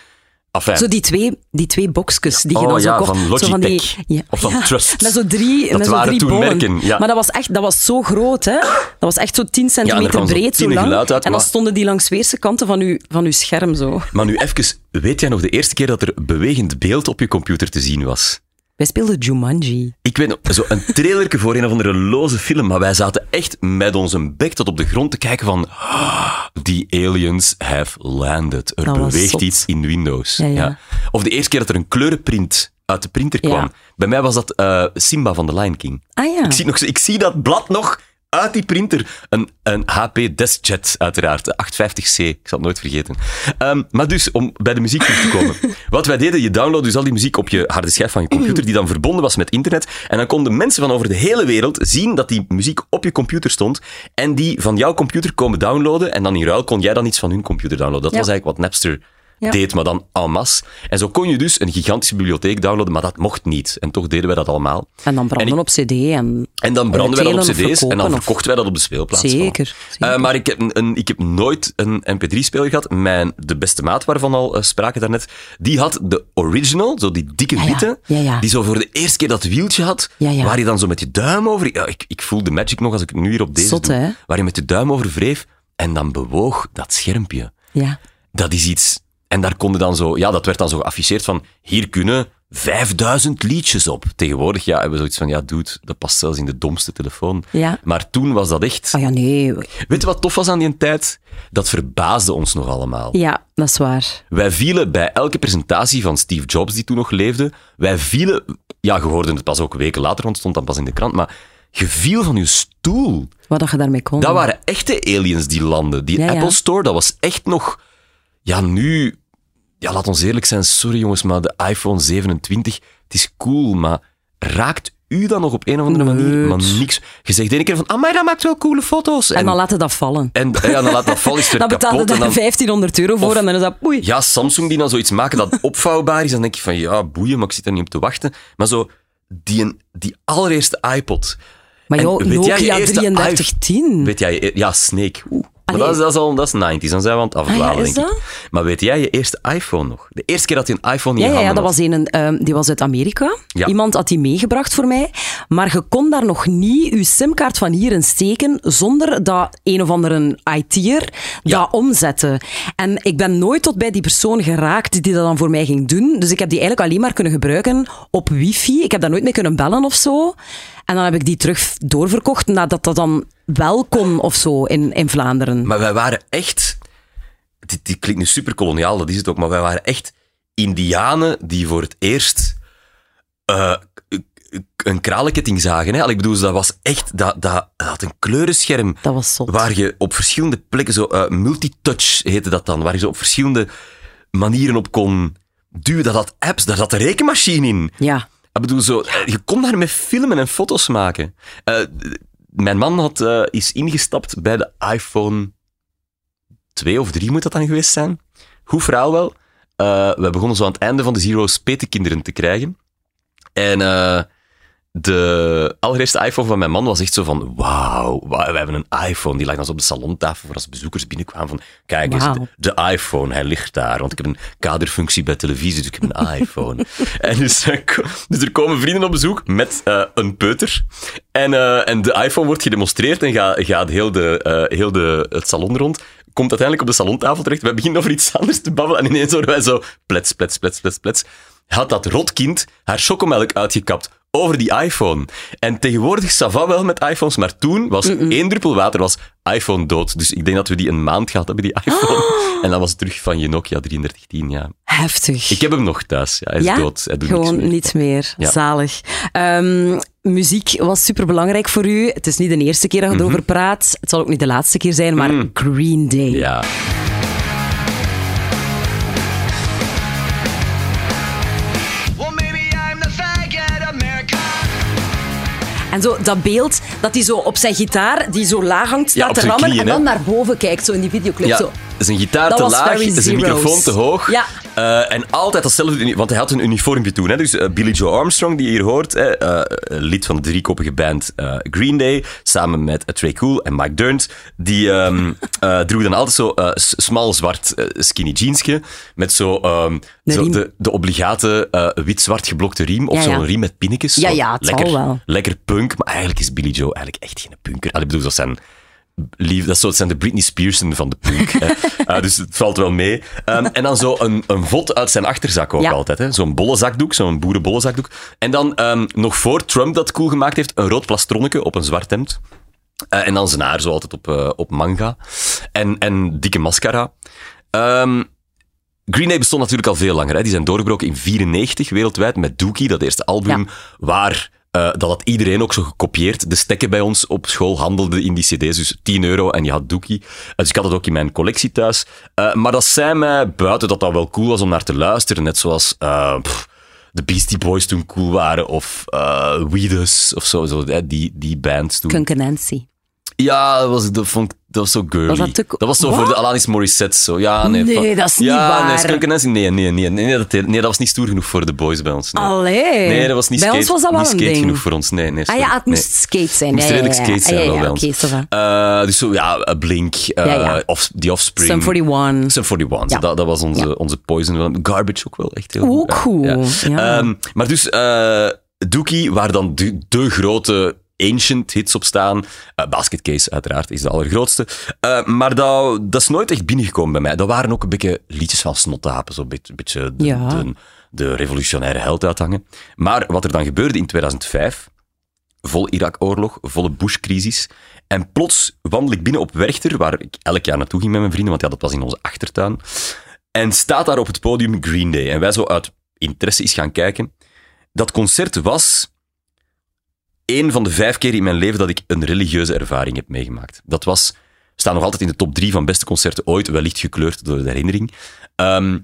Enfin, Zo die twee, die twee boxjes die je Oh dan zo ja, kocht. van Zo die, Logitech. Of van Trust. Met zo drie, Dat met zo waren drie toen bollen. merken, ja. Maar dat was echt dat was zo groot, hè? Dat was echt zo 10 centimeter breed, zo lang. uit, en dan maar- stonden die langs weerse kanten van uw, van uw scherm zo. Maar nu even, weet jij nog de eerste keer dat er bewegend beeld op je computer te zien was? Wij speelden Jumanji. Ik weet nog, zo een trailerke voor een of andere loze film, maar wij zaten echt met onze bek tot op de grond te kijken van "Ah, The aliens have landed. Er Dat beweegt iets in Windows. Ja, ja. Of de eerste keer dat er een kleurenprint uit de printer kwam. Bij mij was dat eh, Simba van The Lion King. Ah ja. Ik zie, nog, ik zie dat blad nog uit die printer. Een, een HP Deskjet, uiteraard. De 850C. Ik zal het nooit vergeten. Ehm, maar dus, om bij de muziek terug te komen. Wat wij deden, je downloadde dus al die muziek op je harde schijf van je computer, die dan verbonden was met internet. En dan konden mensen van over de hele wereld zien dat die muziek op je computer stond. En die van jouw computer komen downloaden. En dan in ruil kon jij dan iets van hun computer downloaden. Dat Ja. was eigenlijk wat Napster Ja. deed, maar dan en masse. En zo kon je dus een gigantische bibliotheek downloaden, maar dat mocht niet. En toch deden wij dat allemaal. En dan branden op cd en... En dan brandden wij dat op cd's en dan of- verkochten wij dat op de speelplaats. Zeker, Voilà. zeker. Eh, maar ik heb, een, ik heb nooit een mp3-speler gehad. Mijn, de beste maat waarvan al eh, spraken daarnet, die had de original, zo die dikke witte, Ja, ja. die zo voor de eerste keer dat wieltje had, waar je dan zo met je duim over... Ja, ik, ik voel de magic nog als ik het nu hier op deze Zot, doe. hè? Waar je met je duim over wreef en dan bewoog dat schermpje. Ja. Dat is iets... En daar konden dan zo... Ja, dat werd dan zo geafficheerd van... Hier kunnen 5000 liedjes op. Tegenwoordig ja, hebben we zoiets van... Ja, dude, dat past zelfs in de domste telefoon. Ja. Maar toen was dat echt... Ah ja, nee. Weet je wat tof was aan die tijd? Dat verbaasde ons nog allemaal. Ja, dat is waar. Wij vielen bij elke presentatie van Steve Jobs, die toen nog leefde, wij vielen... Ja, je hoorde het pas ook weken later, want het stond dan pas in de krant, maar je viel van je stoel. Wat dat je daarmee kon. Dat waren echte aliens die landden. Die ja. Apple Store, dat was echt nog... Ja, nu... Ja, laat ons eerlijk zijn. Sorry jongens, maar de iPhone 27, het is cool, maar raakt u dan nog op een of andere manier? Maar niks. Je zegt één keer van, ah, maar dat maakt wel coole foto's. En dan laat je dat vallen. en, ja, dan laat dat vallen, is Dan betaalde daar dan, 1500 euro voor Of- en dan is dat ja, Samsung die dan zoiets maken dat opvouwbaar is, dan denk je van, ja, boeien, maar ik zit er niet op te wachten. Maar zo, die, die allereerste iPod. Maar joh, jij Nokia eerste 3310. Weet jij, je- ja, Snake. Oeh. Maar dat is, dat, is al, dat is 90s, dan zijn we aan het afdwalen, Ah ja, is denk ik. dat? Maar weet jij je eerste iPhone nog? De eerste keer dat je een iPhone in Ja, je ja, ja, handen dat had. was een, ehm, die was uit Amerika. Ja. Iemand had die meegebracht voor mij. Maar je kon daar nog niet je simkaart van hier in steken zonder dat een of andere IT'er dat omzette. En ik ben nooit tot bij die persoon geraakt die dat dan voor mij ging doen. Dus ik heb die eigenlijk alleen maar kunnen gebruiken op wifi. Ik heb daar nooit mee kunnen bellen of zo. En dan heb ik die terug doorverkocht nadat dat dan wel kon of zo in, in Vlaanderen. Maar wij waren echt... Dit, dit klinkt nu super koloniaal, dat is het ook, maar wij waren echt indianen die voor het eerst eh, een kralenketting zagen. Hè? Allee, Ik bedoel, dat was echt... Dat, dat, dat had een kleurenscherm Dat was zot. waar je op verschillende plekken, zo eh, multitouch heette dat dan, waar je zo op verschillende manieren op kon duwen. Dat had apps, daar zat een rekenmachine in. Ja. Ik bedoel, zo, je kon daarmee filmen en foto's maken. Eh, mijn man had, eh, is ingestapt bij de iPhone 2 of 3 moet dat dan geweest zijn. Goed verhaal wel. Eh, we begonnen zo aan het einde van de Zero Spetenkinderen te krijgen. En de allereerste iPhone van mijn man was echt zo van, wauw, wauw, we hebben een iPhone. Die lag dan zo op de salontafel voor als bezoekers binnenkwamen van, kijk eens, de, de iPhone, hij ligt daar. Want ik heb een kaderfunctie bij televisie, dus ik heb een iPhone. en dus, eh, dus er komen vrienden op bezoek met eh, een peuter. En, eh, en de iPhone wordt gedemonstreerd en gaat, gaat heel, de, heel de, het salon rond. Komt uiteindelijk op de salontafel terecht. We beginnen over iets anders te babbelen. En ineens horen wij zo, plets, plets, plets, plets, plets. Had dat rotkind haar chocomelk uitgekapt over die iPhone. En tegenwoordig Sava wel met iPhones, maar toen was één druppel water was iPhone dood. Dus ik denk dat we die een maand gehad hebben, die iPhone. En dan was het terug van je Nokia 3310, ja. Heftig. Ik heb hem nog thuis. Ja, hij is ja? dood. Hij doet Gewoon meer. niet meer. Ja. Zalig. Ehm, muziek was superbelangrijk voor u. Het is niet de eerste keer dat je het over praat. Het zal ook niet de laatste keer zijn, maar Green Day. Ja. En zo dat beeld dat hij zo op zijn gitaar, die zo laag hangt, staat te rammen knieën, en dan hè. naar boven kijkt, zo in die videoclip. Ja, Zo. Is een gitaar Dat te laag, een zeros. microfoon te hoog. Ja. Eh, en altijd datzelfde, want hij had een uniformpje toen. Hè? Dus eh, Billy Joe Armstrong, die je hier hoort, hè, eh, lid van de driekoppige band Green Day, samen met Trey Cool en Mike Durnt, die ehm eh, droeg dan altijd zo smal zwart skinny jeansje, met zo, ehm, zo de, de obligate wit-zwart geblokte riem, of Ja, ja. zo'n riem met pinnetjes. Ja, het lekker, wel. Lekker punk, maar eigenlijk is Billy Joe eigenlijk echt geen punker. Allee, ik bedoel, dat zijn lief, dat, zo, het zijn de Britney Spearsen van de punk. Eh, dus het valt wel mee. Ehm, en dan zo een, een vod uit zijn achterzak ook Ja. altijd. hè. Zo'n bolle zakdoek, zo'n boerenbolle zakdoek. En dan ehm, nog voor Trump dat cool gemaakt heeft, een rood plastronnetje op een zwart hemd. Eh, en dan zijn haar zo altijd op, eh, op manga. En, en dikke mascara. Ehm, Green Day bestond natuurlijk al veel langer. Hè. Die zijn doorgebroken in 94 wereldwijd met Dookie, dat eerste album, waar eh, dat had iedereen ook zo gekopieerd. De stekken bij ons op school handelden in die cd's, dus 10 euro en je had Dookie. Eh, dus ik had het ook in mijn collectie thuis. Eh, maar dat zei mij, buiten dat dat wel cool was om naar te luisteren, net zoals... pff, de Beastie Boys toen cool waren, of uh, Weedus, of zo, zo die, die bands toen. Kunke Nancy. Ja, dat was, dat, vond, ik- dat was zo girly. Was dat te- was zo Wat? voor de Alanis Morissette. Zo. Ja, nee, Nee, dat is niet ja, waar. Nee, Skunk Nancy, nee, nee, nee, nee, dat, nee, dat was niet stoer genoeg voor de boys bij ons. Nee, Allee. nee dat was niet Bij skate, ons was dat wel niet een skate ding. genoeg voor ons. Nee, nee, Ah ja, het moest skate zijn. Het moest redelijk skate zijn Ah, ja, wel ja, bij ons. Eh, dus zo, ja, eh, Blink, eh Ja, ja. Off, The Offspring. Sum 41. Sum 41, Ja. dat, dat was onze, Ja. onze poison. Garbage ook wel, echt heel Ook goed. Ja, goed. Ehm, maar dus, eh Dookie, waar dan de, de grote ancient hits op staan. Eh, Basket Case, uiteraard, is de allergrootste. Eh, maar dat, dat is nooit echt binnengekomen bij mij. Dat waren ook een beetje liedjes van snottapen, zo'n beetje, beetje de, Ja. de, de revolutionaire held uithangen. Maar wat er dan gebeurde in 2005 vol Irak-oorlog, volle Bush-crisis. En plots wandel ik binnen op Werchter, waar ik elk jaar naartoe ging met mijn vrienden, want ja, dat was in onze achtertuin. En staat daar op het podium Green Day. En wij zo uit interesse eens gaan kijken. Dat concert was één van de vijf keer in mijn leven dat ik een religieuze ervaring heb meegemaakt. Dat was, staat nog altijd in de top drie van beste concerten ooit, wellicht gekleurd door de herinnering. Ehm,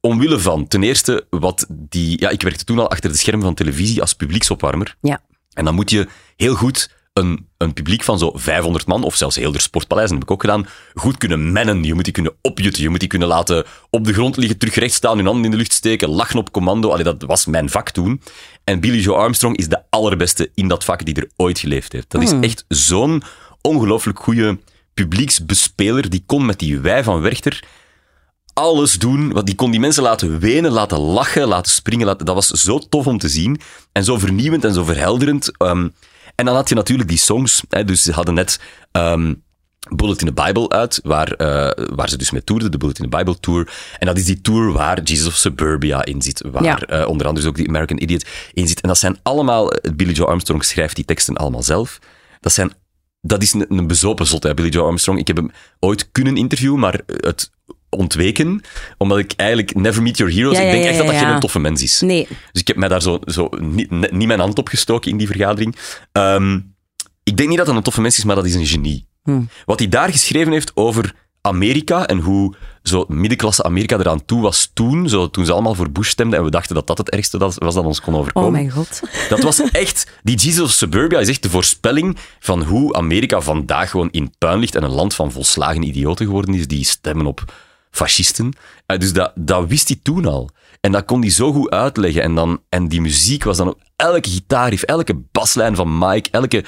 omwille van, ten eerste, wat die... Ja, ik werkte toen al achter de schermen van televisie als publieksopwarmer. Ja. En dan moet je heel goed een, een publiek van zo 500 man, of zelfs heel de sportpaleis, dat heb ik ook gedaan, goed kunnen mennen. Je moet die kunnen opjutten. Je moet die kunnen laten op de grond liggen, terug recht staan, hun handen in de lucht steken, lachen op commando. Allee, dat was mijn vak toen. En Billy Joe Armstrong is de allerbeste in dat vak die er ooit geleefd heeft. Dat is echt zo'n ongelooflijk goede publieksbespeler, die kon met die wij van Werchter alles doen. Want die kon die mensen laten wenen, laten lachen, laten springen. Laten, dat was zo tof om te zien. En zo vernieuwend en zo verhelderend. Ehm, en dan had je natuurlijk die songs. Hè, dus ze hadden net ehm, Bullet in the Bible uit, waar, eh, waar ze dus mee toerden, de Bullet in the Bible Tour. En dat is die tour waar Jesus of Suburbia in zit. Waar Ja. eh, onder andere dus ook die American Idiot in zit. En dat zijn allemaal... eh, Billy Joe Armstrong schrijft die teksten allemaal zelf. Dat zijn... Dat is een, een bezopen zot, hè, Billy Joe Armstrong. Ik heb hem ooit kunnen interviewen, maar het ontweken, omdat ik eigenlijk Never Meet Your Heroes... Ja, ik denk echt dat dat geen toffe mens is. Nee. Dus ik heb mij daar zo, zo niet, niet mijn hand op gestoken in die vergadering. Ehm, ik denk niet dat dat een toffe mens is, maar dat is een genie. Hmm. Wat hij daar geschreven heeft over Amerika en hoe zo middenklasse Amerika eraan toe was toen, zo, toen ze allemaal voor Bush stemden en we dachten dat dat het ergste dat was dat ons kon overkomen. Oh mijn god. Dat was echt... Die Jesus of Suburbia is echt de voorspelling van hoe Amerika vandaag gewoon in puin ligt en een land van volslagen idioten geworden is die stemmen op fascisten. Eh, dus dat, dat wist hij toen al. En dat kon hij zo goed uitleggen. En, dan, en die muziek was dan ook... Elke gitaarriff, elke baslijn van Mike, elke...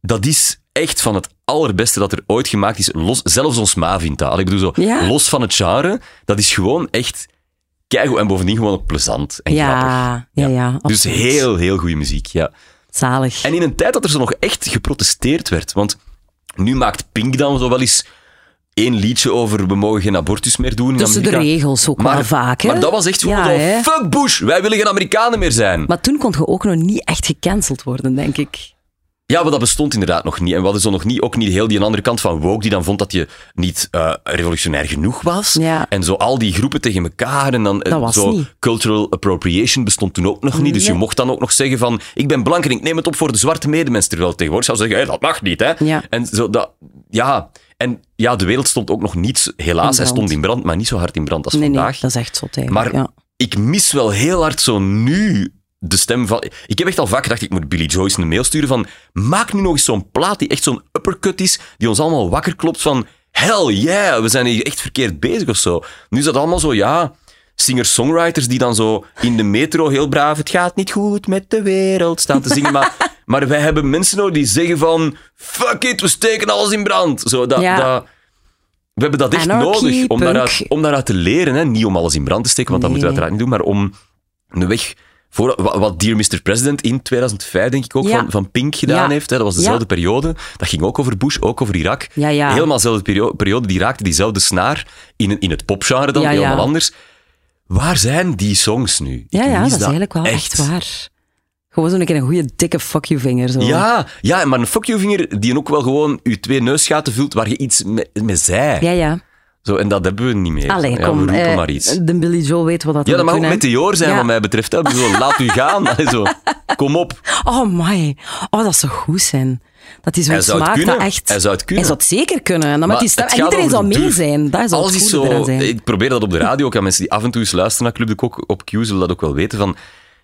Dat is echt van het allerbeste dat er ooit gemaakt is. Los, zelfs ons ma vindt dat. Ik bedoel, zo, Ja. los van het genre, dat is gewoon echt keigoed. En bovendien gewoon ook plezant en Ja, grappig. ja, ja. Dus absoluut. heel, heel goede muziek, ja. Zalig. En in een tijd dat er zo nog echt geprotesteerd werd. Want nu maakt Pink dan zo wel eens één liedje over we mogen geen abortus meer doen Tussen de regels ook maar, wel vaak, hè? Maar dat was echt gewoon Ja, zo, hè? fuck Bush, wij willen geen Amerikanen meer zijn. Maar toen kon je ook nog niet echt gecanceld worden, denk ik. Ja, maar dat bestond inderdaad nog niet. En we hadden zo nog niet, ook niet heel die andere kant van woke, die dan vond dat je niet eh, revolutionair genoeg was. Ja. En zo al die groepen tegen elkaar. En dan eh, zo niet. cultural appropriation bestond toen ook nog niet. Dus je mocht dan ook nog zeggen van, ik ben blank en ik neem het op voor de zwarte medemens. Terwijl tegenwoordig zou zeggen, dat mag niet, hè. Ja. En zo dat, ja. En ja, de wereld stond ook nog niet, helaas, hij stond in brand, maar niet zo hard in brand als Nee, nee, vandaag. dat is echt zot. Maar ja. ik mis wel heel hard zo nu de stem van... Ik heb echt al vaak gedacht, ik moet Billy Joyce een mail sturen van... Maak nu nog eens zo'n plaat die echt zo'n uppercut is, die ons allemaal wakker klopt van... Hell yeah, we zijn hier echt verkeerd bezig of zo. Nu is dat allemaal zo, ja... Singer-songwriters die dan zo in de metro heel braaf... Het gaat niet goed met de wereld staan te zingen, maar... Maar wij hebben mensen nodig die zeggen van... Fuck it, we steken alles in brand. Zo, dat, Ja. dat, we hebben dat echt Anarchy, nodig om daaruit, om daaruit te leren. Hè. Niet om alles in brand te steken, want dat moeten we uiteraard niet doen, maar om een weg... Voor, wat, Dear Mr. President in 2005, denk ik ook, Ja. van, van Pink gedaan Ja. heeft. Hè. Dat was dezelfde periode. Dat ging ook over Bush, ook over Irak. Helemaal dezelfde perio- periode. Die raakte diezelfde snaar in, in het popgenre dan, helemaal anders. Waar zijn die songs nu? Ja, ja, dat is eigenlijk wel echt, echt waar. Gewoon zo'n keer een goede dikke fuck you vinger. Zo. Ja, ja, maar een fuck you vinger die ook wel gewoon je twee neusgaten vult waar je iets mee, mee zei. ja. ja. Zo, en dat hebben we niet meer. Allee, ja, kom. eh, maar iets. De Billy Joe weet wat dat Ja, dat mag ook meteoor zijn Ja. wat mij betreft. Hè. Bedoel, laat u gaan. Allee, zo. Kom op. Oh my. Oh, dat zou goed zijn. Dat is zo'n smaak dat echt... Hij zou het kunnen. Hij zou het zeker kunnen. En, dan met Maar die stem... en iedereen zou mee zijn. Dat Alles is eraan zo... zijn. Ik probeer dat op de radio ook aan mensen die af en toe eens luisteren naar Club de Kok op Q, zullen dat ook wel weten van...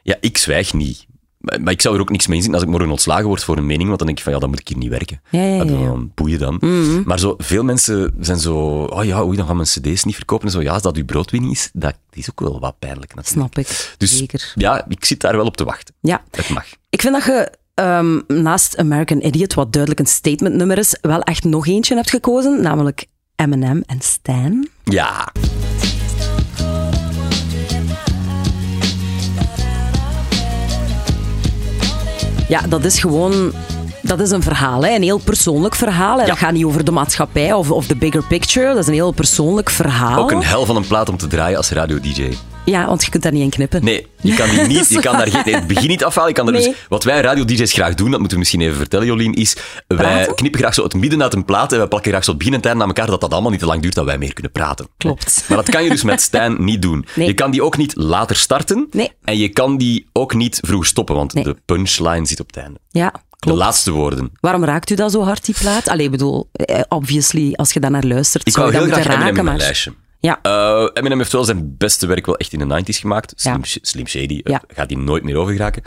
Ja, ik zwijg niet. Maar, ik zou er ook niks mee zien als ik morgen ontslagen word voor een mening, want dan denk ik van, ja, dan moet ik hier niet werken. Ja, ja, ja, dan- ja. Dan boeien dan. Maar zo, veel mensen zijn zo... Oh ja, oei, dan gaan mijn cd's niet verkopen. En zo, ja, als dat uw broodwinning is, dat is ook wel wat pijnlijk natuurlijk. Snap ik. Dus Zeker. ja, ik zit daar wel op te wachten. Ja. Het mag. Ik vind dat je ehm, naast American Idiot, wat duidelijk een statement nummer is, wel echt nog eentje hebt gekozen, namelijk Eminem en Stan. Ja. Ja, dat is gewoon... Dat is een verhaal, hè? een heel persoonlijk verhaal. Dat gaat niet over de maatschappij of, of de bigger picture. Dat is een heel persoonlijk verhaal. Ook een hel van een plaat om te draaien als radio-dj. Ja, want je kunt daar niet in knippen. Nee, je kan, die niet, je kan daar geen, nee, het begin niet afhalen. Je kan er Nee. dus, wat wij radio-dj's graag doen, dat moeten we misschien even vertellen, Jolien, is wij Praten? knippen graag zo het midden uit een plaat en wij plakken graag zo het begin en het einde aan elkaar, dat dat allemaal niet te lang duurt, dat wij meer kunnen praten. Klopt. Maar dat kan je dus met Stijn niet doen. Nee. Je kan die ook niet later starten Nee. en je kan die ook niet vroeg stoppen, want de punchline zit op het einde. Ja, De klopt. laatste woorden. Waarom raakt u dat zo hard, die plaat? Allee, ik bedoel, eh, obviously, als je daar naar luistert, Ik zou je dat moeten raken, maar... lijstje. Ja, Eh, Eminem heeft wel zijn beste werk wel echt in de 90s gemaakt. Slim, Ja. Slim Shady Ja. eh, gaat hij nooit meer over geraken.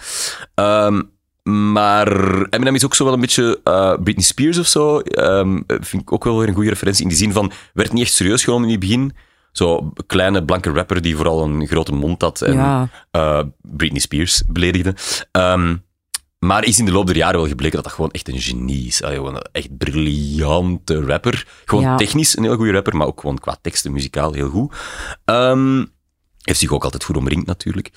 Ehm, maar Eminem is ook zo wel een beetje eh, Britney Spears of zo. Ehm, vind ik ook wel weer een goede referentie in die zin van, werd niet echt serieus genomen in het begin. Zo kleine blanke rapper die vooral een grote mond had en Ja. Britney Spears beledigde. Ehm, Maar is in de loop der jaren wel gebleken dat dat gewoon echt een genie is. Allee, een echt briljante rapper. Gewoon Ja. technisch een heel goede rapper, maar ook gewoon qua teksten, muzikaal heel goed. Ehm, heeft zich ook altijd goed omringd natuurlijk.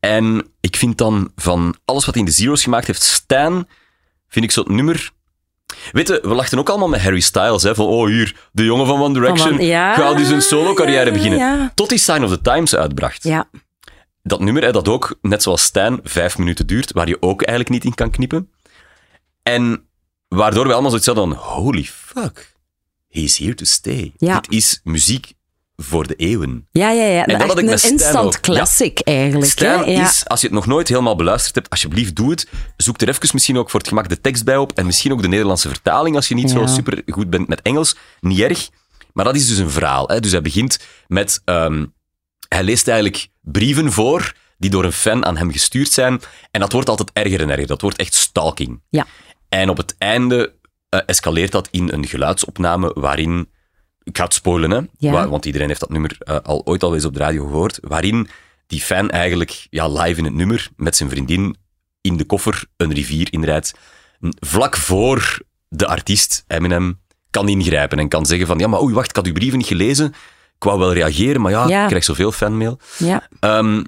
En ik vind dan van alles wat hij in de Zero's gemaakt heeft, Stan, vind ik zo'n nummer... Weet je, we lachten ook allemaal met Harry Styles, hè, van oh hier, de jongen van One Direction, Van- ja, gaat dus een solo-carrière beginnen. ja. Tot hij Sign of the Times uitbracht Ja. Dat nummer, hè, dat ook, net zoals Stijn, vijf minuten duurt, waar je ook eigenlijk niet in kan knippen. En waardoor we allemaal zoiets hadden van, holy fuck, he's here to stay. Ja. Dit is muziek voor de eeuwen. Ja, ja, ja. dat Echt had ik een met instant ook. Ja. classic eigenlijk. Stijn hè? Ja. is, als je het nog nooit helemaal beluisterd hebt, alsjeblieft doe het. Zoek er even misschien ook voor het gemak de tekst bij op en misschien ook de Nederlandse vertaling als je niet zo super goed bent met Engels. Niet erg. Maar dat is dus een verhaal. Hè? Dus hij begint met... ehm, hij leest eigenlijk brieven voor die door een fan aan hem gestuurd zijn. En dat wordt altijd erger en erger. Dat wordt echt stalking. Ja. En op het einde eh, escaleert dat in een geluidsopname waarin... Ik ga het spoilen, hè? Ja. Want iedereen heeft dat nummer eh, al ooit al eens op de radio gehoord. Waarin die fan eigenlijk ja, live in het nummer met zijn vriendin in de koffer een rivier inrijdt. Vlak voor de artiest, Eminem, kan ingrijpen en kan zeggen van ja, maar oei, wacht, ik had uw brieven niet gelezen. Ik wou wel reageren, maar ja, Ja. ik krijg zoveel fanmail. Ja. Ehm,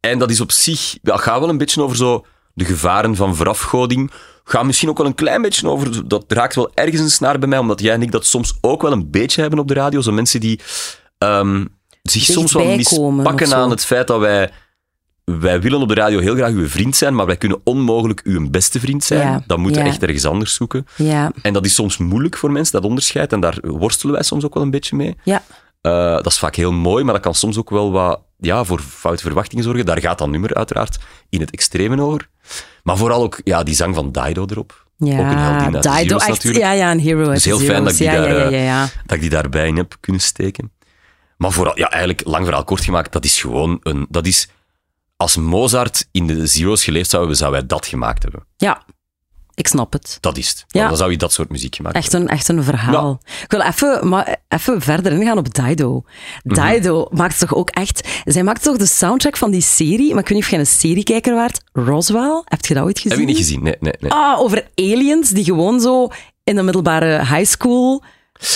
en dat is op zich, ja, gaat wel een beetje over zo de gevaren van verafgoding. Gaat misschien ook wel een klein beetje over, dat raakt wel ergens een snaar bij mij, omdat jij en ik dat soms ook wel een beetje hebben op de radio. Zo mensen die ehm, zich soms wel mispakken aan het feit dat wij, wij willen op de radio heel graag uw vriend zijn, maar wij kunnen onmogelijk uw beste vriend zijn. Ja, Dan moeten we ja. echt ergens anders zoeken. Ja. En dat is soms moeilijk voor mensen, dat onderscheid. En daar worstelen wij soms ook wel een beetje mee. Ja. Eh, dat is vaak heel mooi, maar dat kan soms ook wel wat ja, voor foute verwachtingen zorgen. Daar gaat dat nummer uiteraard in het extreme over. Maar vooral ook ja, die zang van Dido erop. Ja, ook een heldin Dido, Zero's echt, natuurlijk. Ja, ja, een hero. Is heel fijn dat ik die, ja, daar, ja, ja, eh, dat ik die daarbij in heb kunnen steken. Maar vooral, ja, eigenlijk lang verhaal kort gemaakt, dat is gewoon een... Dat is, als Mozart in de Zero's geleefd zou hebben, zou wij dat gemaakt hebben. Ja, ik snap het. Dat is het. Ja. Dan zou je dat soort muziek gemaakt Echt hebben. een, echt een verhaal. Ik wil even, maar even verder ingaan op Dido. Mhm. Dido maakt toch ook echt... Zij maakt toch de soundtrack van die serie, maar ik weet niet of jij een seriekijker waart. Roswell, heb je dat ooit gezien? Heb je niet gezien? Nee, nee, nee. Ah, over aliens die gewoon zo in de middelbare high school...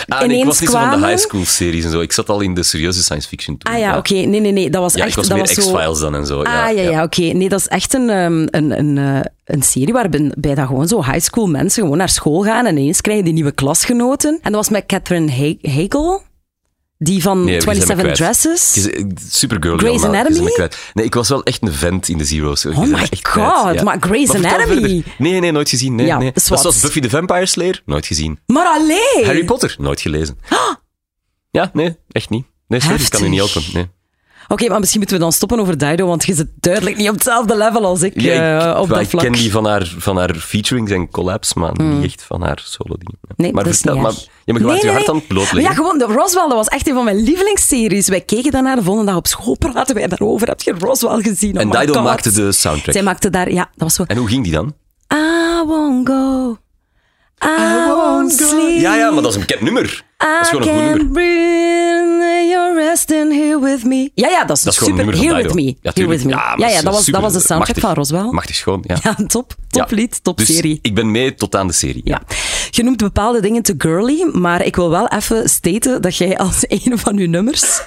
Ah, nee, ik was niet zo van de high school series en zo. Ik zat al in de serieuze science fiction toen. Ah ja, oké. Nee, nee, nee. Dat was Ja, echt... ik was dat meer was zo... X-Files dan en zo. Ah, ja, ja, oké. Nee, dat is echt een, ehm, een, een, eh, een serie waarbij bij dat gewoon zo high school mensen gewoon naar school gaan en ineens krijgen die nieuwe klasgenoten. En dat was met Catherine He- Hegel, die van Nee, die zijn we 27 kwijt. Dresses. Supergirl. Grey's Anatomy? Nee, ik was wel echt een vent in de Zero's. Oh my god, maar Grey's Anatomy. Nee, nee, nooit gezien. Nee, Ja, nee. Dat zoals Buffy the Vampire Slayer. Nooit gezien. Maar alleen! Harry Potter. Nooit gelezen. Ja, nee, echt niet. Nee, sorry, ik kan u niet helpen. Nee. Oké, maar misschien moeten we dan stoppen over Dido, want je zit duidelijk niet op hetzelfde level als ik Ja, ik, eh, op dat ik vlak. ken die van haar, van haar featurings en collabs, maar niet echt van haar solo dingen. Nee, maar dat vertel, maar, ja, maar je waart je Nee, hart nee, aan het nee. blootleggen. Ja, gewoon, Roswell, dat was echt een van mijn lievelingsseries. Wij keken daarnaar, de volgende dag op school praten wij daarover. Heb je Roswell gezien? Oh en Dido God. maakte de soundtrack. Zij maakte daar, ja, dat was zo... En hoe ging die dan? I won't go, I, won't sleep. Ja, ja, maar dat is een bekend nummer. Dat is gewoon een goed I nummer. can't breathe, you're resting here with me. Ja, ja, dat is, Dat is gewoon super. een nummer Here van with me. Ja, here with tuurlijk. me. Ja, Ja, ja, dat, was, dat was de soundtrack machtig. van Roswell. Machtig schoon, ja. Ja, top. Top Ja. lied, top Dus serie. ik ben mee tot aan de serie. Ja. Je noemt bepaalde dingen te girly, maar ik wil wel even staten dat jij als een van uw nummers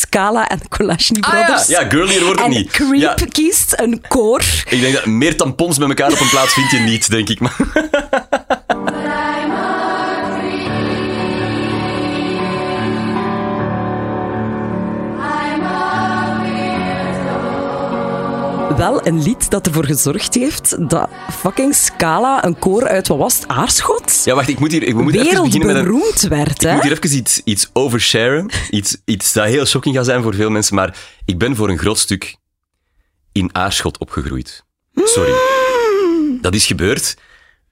Scala en Kolashny Ah, ja. Brothers ja, girlier wordt het en niet. Creep Ja, kiest, een koor. ik denk dat meer tampons met elkaar op een plaats vind je niet, denk ik. Maar Wel een lied dat ervoor gezorgd heeft dat fucking Scala een koor uit, wat was het, Aarschot? ja, wacht, ik moet hier ik moet even beginnen met een... Werd, Ik hè? moet hier even iets, iets oversharen. Iets, iets dat heel shocking gaat zijn voor veel mensen. Maar ik ben voor een groot stuk in Aarschot opgegroeid. Sorry. Dat is gebeurd.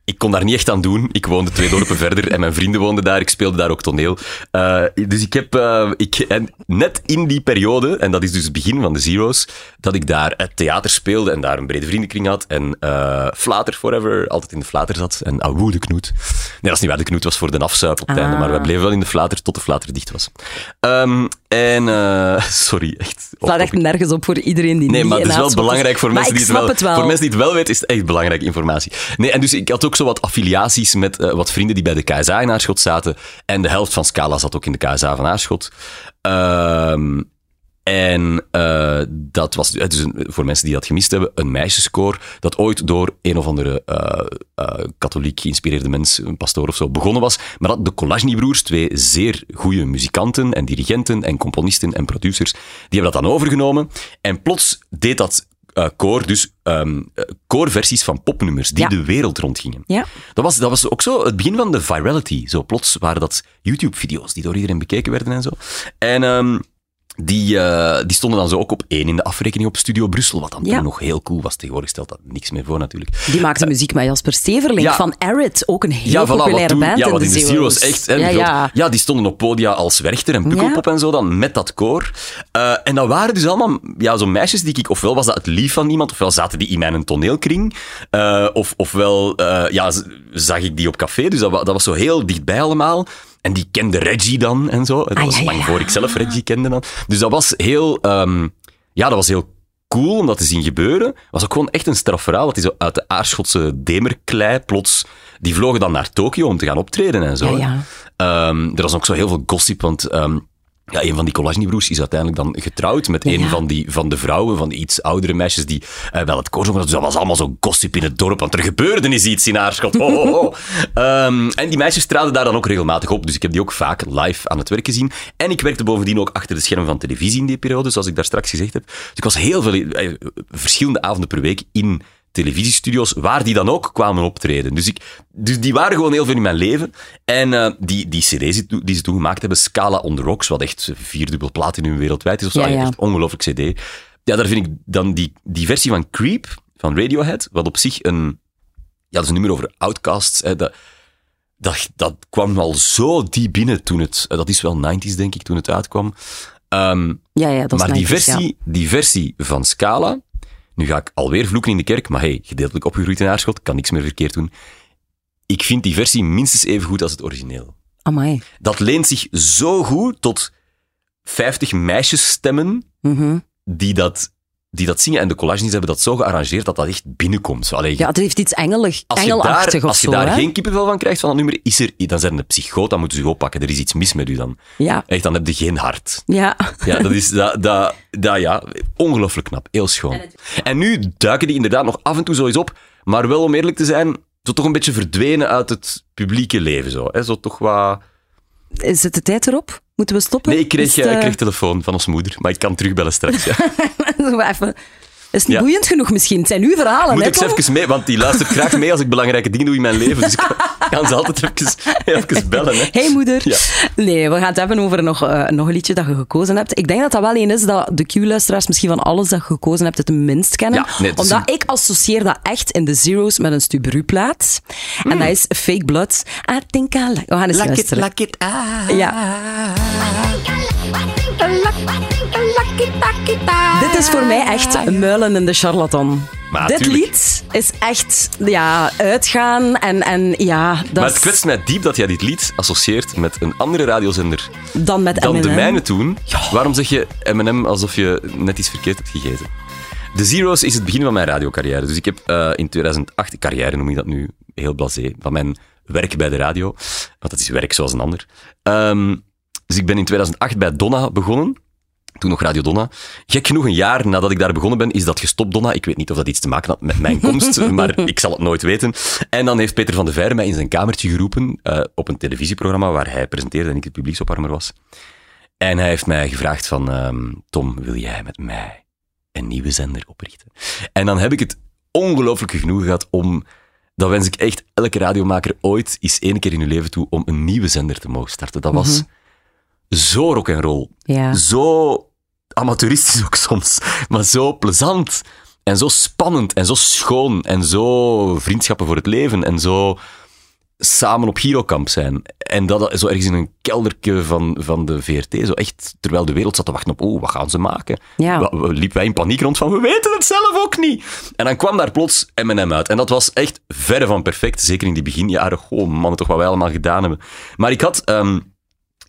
Ik kon daar niet echt aan doen. Ik woonde twee dorpen verder en mijn vrienden woonden daar. Ik speelde daar ook toneel. Eh, dus ik heb eh, ik, en net in die periode, en dat is dus het begin van de Zero's, dat ik daar het theater speelde en daar een brede vriendenkring had. En eh Flater Forever, altijd in de Flater zat. En Awoe de Knoet. Nee, dat is niet waar. De Knoet was voor de afzuip op het einde, maar wij bleven wel in de Flater tot de Flater dicht was. Ehm, en, sorry, echt. staat echt nergens op voor iedereen die Nee, niet maar het is wel belangrijk voor mensen, die het, wel, het wel. voor mensen die het wel weten, is het echt belangrijke informatie. Nee, en dus ik had ook zo wat affiliaties met eh, wat vrienden die bij de KSA in Aarschot zaten. En de helft van Scala zat ook in de KSA van Aarschot. Ehm, en eh, dat was dus een- voor mensen die dat gemist hebben, een meisjeskoor dat ooit door een of andere eh, eh, katholiek geïnspireerde mens, een pastoor of zo, begonnen was. Maar dat de Collageny-broers, twee zeer goede muzikanten en dirigenten en componisten en producers, die hebben dat dan overgenomen. En plots deed dat eh, koor dus ehm, eh, koorversies van popnummers die Ja. de wereld rondgingen. Ja. Dat was, dat was ook zo het begin van de virality. Zo plots waren dat YouTube-video's die door iedereen bekeken werden en zo. En ehm, die, eh, die stonden dan zo ook op één in de afrekening op Studio Brussel, wat dan Ja. toen nog heel cool was. Tegenwoordig stelt dat niks meer voor natuurlijk. Die maakte muziek met Jasper Steverling Ja. van Arid, ook een heel Ja, voilà, populaire toen, band ja, wat in de Zero's. Zero's echt. Hè, ja, ja. ja, die stonden op podia als Werchter en Pukkelpop en zo dan, met dat koor. Eh, en dat waren dus allemaal ja, zo meisjes die ik, ofwel was dat het lief van iemand, ofwel zaten die in mijn toneelkring, eh, of, ofwel eh, ja, zag ik die op café. Dus dat, dat was zo heel dichtbij allemaal. En die kende Reggie dan en zo. Dat Ah, was ja, lang ja. voor ik zelf Reggie kende dan. Dus dat was heel... ehm, ja, dat was heel cool om dat te zien gebeuren. Het was ook gewoon echt een strafverhaal. Dat die zo uit de Aarschotse demerklei plots... Die vlogen dan naar Tokio om te gaan optreden en zo. Ja, hè. ja. Ehm, er was ook zo heel veel gossip, want... ehm, ja, een van die Collageny-broers is uiteindelijk dan getrouwd met een Ja. van, die, van de vrouwen, van die iets oudere meisjes die eh, wel het koor zongen. Dus dat was allemaal zo gossip in het dorp, want er gebeurde eens iets in Aarschot. Ho, ho, ho. Ehm, en die meisjes traden daar dan ook regelmatig op, dus ik heb die ook vaak live aan het werk gezien. En ik werkte bovendien ook achter de schermen van televisie in die periode, zoals ik daar straks gezegd heb. Dus ik was heel veel, eh, verschillende avonden per week in televisiestudio's, waar die dan ook kwamen optreden. Dus, ik, dus die waren gewoon heel veel in mijn leven. En eh, die, die cd's die, ze toen gemaakt hebben, Scala on the Rocks, wat echt vierdubbel platinum wereldwijd is, of zo, Ja, ja. echt ongelooflijk cd. Ja, daar vind ik dan die, die versie van Creep, van Radiohead, wat op zich een... Ja, dat is een nummer over outcasts. Hè, dat, dat, dat kwam al zo diep binnen toen het... eh, Dat is wel 90s, denk ik, toen het uitkwam. Ehm, Ja, ja, dat is maar die 90s, versie, die versie van Scala, nu ga ik alweer vloeken in de kerk, maar hey, gedeeltelijk opgegroeid in Aarschot, kan niks meer verkeerd doen. Ik vind die versie minstens even goed als het origineel. Amai. Dat leent zich zo goed tot 50 meisjesstemmen Mhm. die dat, die dat zingen. En de collages hebben dat zo gearrangeerd dat dat echt binnenkomt. Allee, Ja, het heeft iets engelig, als je engelachtig daar, of als je zo, daar hè? geen kippenvel van krijgt van dat nummer, is er, dan zijn de psychoot, dan moeten ze u oppakken. Er is iets mis met u dan. Ja, Echt, dan heb je geen hart. ja. Ja, dat is dat, dat, dat, ja, ongelooflijk knap. Heel schoon. En nu duiken die inderdaad nog af en toe zo eens op, maar wel om eerlijk te zijn, zo toch een beetje verdwenen uit het publieke leven. Zo, hè? zo toch wat... Is het de tijd erop? Moeten we stoppen? Nee, ik kreeg, eh, ik eh, kreeg telefoon van ons moeder, maar ik kan terugbellen straks. Ja. Even- Is het niet Ja. boeiend genoeg misschien? Het zijn uw verhalen, Moet hè, ik ze even mee, want die luistert graag mee als ik belangrijke dingen doe in mijn leven. Dus ik kan, kan ze altijd even, even bellen. Hè. Hey moeder. Ja. Nee, we gaan het hebben over nog, eh, nog een liedje dat je gekozen hebt. Ik denk dat dat wel een is dat de Q-luisteraars misschien van alles dat je gekozen hebt het minst kennen. Ja, nee, Omdat ik associeer dat echt in de Zero's met een Stubru-plaat. En dat is Fake Blood. I think I like... We gaan eens luisteren. it ah. Ja. Dit is voor mij echt muilen in de charlatan. Maar Dit tuurlijk. lied is echt ja, uitgaan en, en ja, dat Maar het kwetst mij diep dat jij dit lied associeert met een andere radiozender dan met dan de mijne toen. Waarom zeg je M&M alsof je net iets verkeerd hebt gegeten? De Zero's is het begin van mijn radiocarrière. Dus ik heb eh, in 2008, carrière noem ik dat nu, heel blasé, van mijn werk bij de radio. Want dat is werk zoals een ander. Ehm, dus ik ben in 2008 bij Donna begonnen. Toen nog Radio Donna. Gek genoeg, een jaar nadat ik daar begonnen ben, is dat gestopt, Donna. Ik weet niet of dat iets te maken had met mijn komst, maar ik zal het nooit weten. En dan heeft Peter van de Veire mij in zijn kamertje geroepen eh, op een televisieprogramma waar hij presenteerde en ik het publieksopwarmer was. En hij heeft mij gevraagd van, ehm, Tom, wil jij met mij een nieuwe zender oprichten? En dan heb ik het ongelooflijke genoegen gehad om, dat wens ik echt elke radiomaker ooit eens één keer in uw leven toe, om een nieuwe zender te mogen starten. Dat was zo rock en roll. Ja. Zo amateuristisch ook soms, maar zo plezant. En zo spannend en zo schoon en zo vriendschappen voor het leven en zo samen op Girokamp zijn. En dat zo ergens in een kelderke van, van de VRT, zo echt, terwijl de wereld zat te wachten op, oh, wat gaan ze maken? Ja. Liepen wij in paniek rond van, we weten het zelf ook niet. En dan kwam daar plots M&M uit. En dat was echt verre van perfect, zeker in die beginjaren. Oh man, toch wat wij allemaal gedaan hebben. Maar ik had... ehm,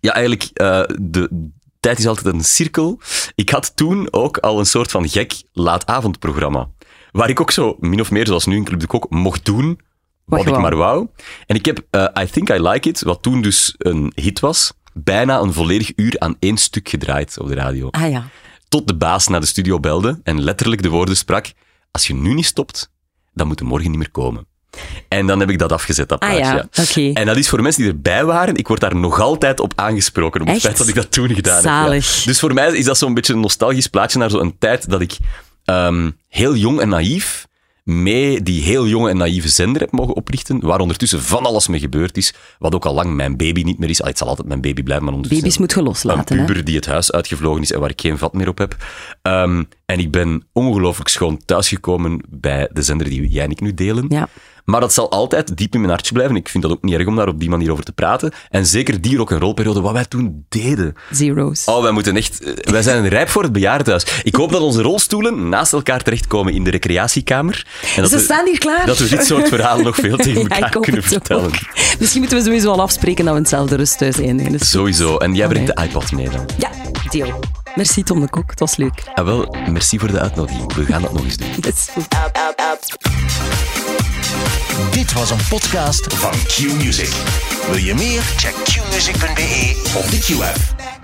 ja, eigenlijk, eh, de, tijd is altijd een cirkel. Ik had toen ook al een soort van gek laatavondprogramma. Waar ik ook zo, min of meer zoals nu in Club de Kok, mocht doen wat, ik maar wou. En ik heb eh, I Think I Like It, wat toen dus een hit was, bijna een volledig uur aan één stuk gedraaid op de radio. Ah ja. Tot de baas naar de studio belde en letterlijk de woorden sprak, als je nu niet stopt, dan moet je morgen niet meer komen. En dan heb ik dat afgezet, dat Ah plaatje. ja. En dat is voor mensen die erbij waren, ik word daar nog altijd op aangesproken, op het feit dat ik dat toen gedaan heb. Ja. Dus voor mij is dat zo'n beetje een nostalgisch plaatje naar zo'n tijd dat ik ehm, heel jong en naïef mee die heel jonge en naïeve zender heb mogen oprichten, waar ondertussen van alles mee gebeurd is, wat ook al lang mijn baby niet meer is. Ah, het zal altijd mijn baby blijven, maar ondertussen... Baby's moet je loslaten, Een hè. puber die het huis uitgevlogen is en waar ik geen vat meer op heb. Ehm, en ik ben ongelooflijk schoon thuisgekomen bij de zender die jij en ik nu delen. Ja. Maar dat zal altijd diep in mijn hartje blijven. Ik vind dat ook niet erg om daar op die manier over te praten. En zeker die rock rolperiode, wat wij toen deden. Zero's. Oh, wij moeten echt... eh, Wij zijn rijp voor het bejaardenhuis. Ik hoop dat onze rolstoelen naast elkaar terechtkomen in de recreatiekamer. En dat Ze we- staan hier klaar. Dat we dit soort verhalen nog veel tegen Ja, elkaar ik hoop kunnen het ook. vertellen. Misschien moeten we sowieso al afspreken dat we in hetzelfde rusthuis eindigen. Dus- Sowieso. En jij brengt de iPod mee dan. Ja, deal. Merci Tom de Kok, het was leuk. Ah, wel, merci voor de uitnodiging. We gaan dat nog eens doen. Dat is goed. Dit was een podcast van Q-Music. Wil je meer? Check qmusic.be of de Q-app.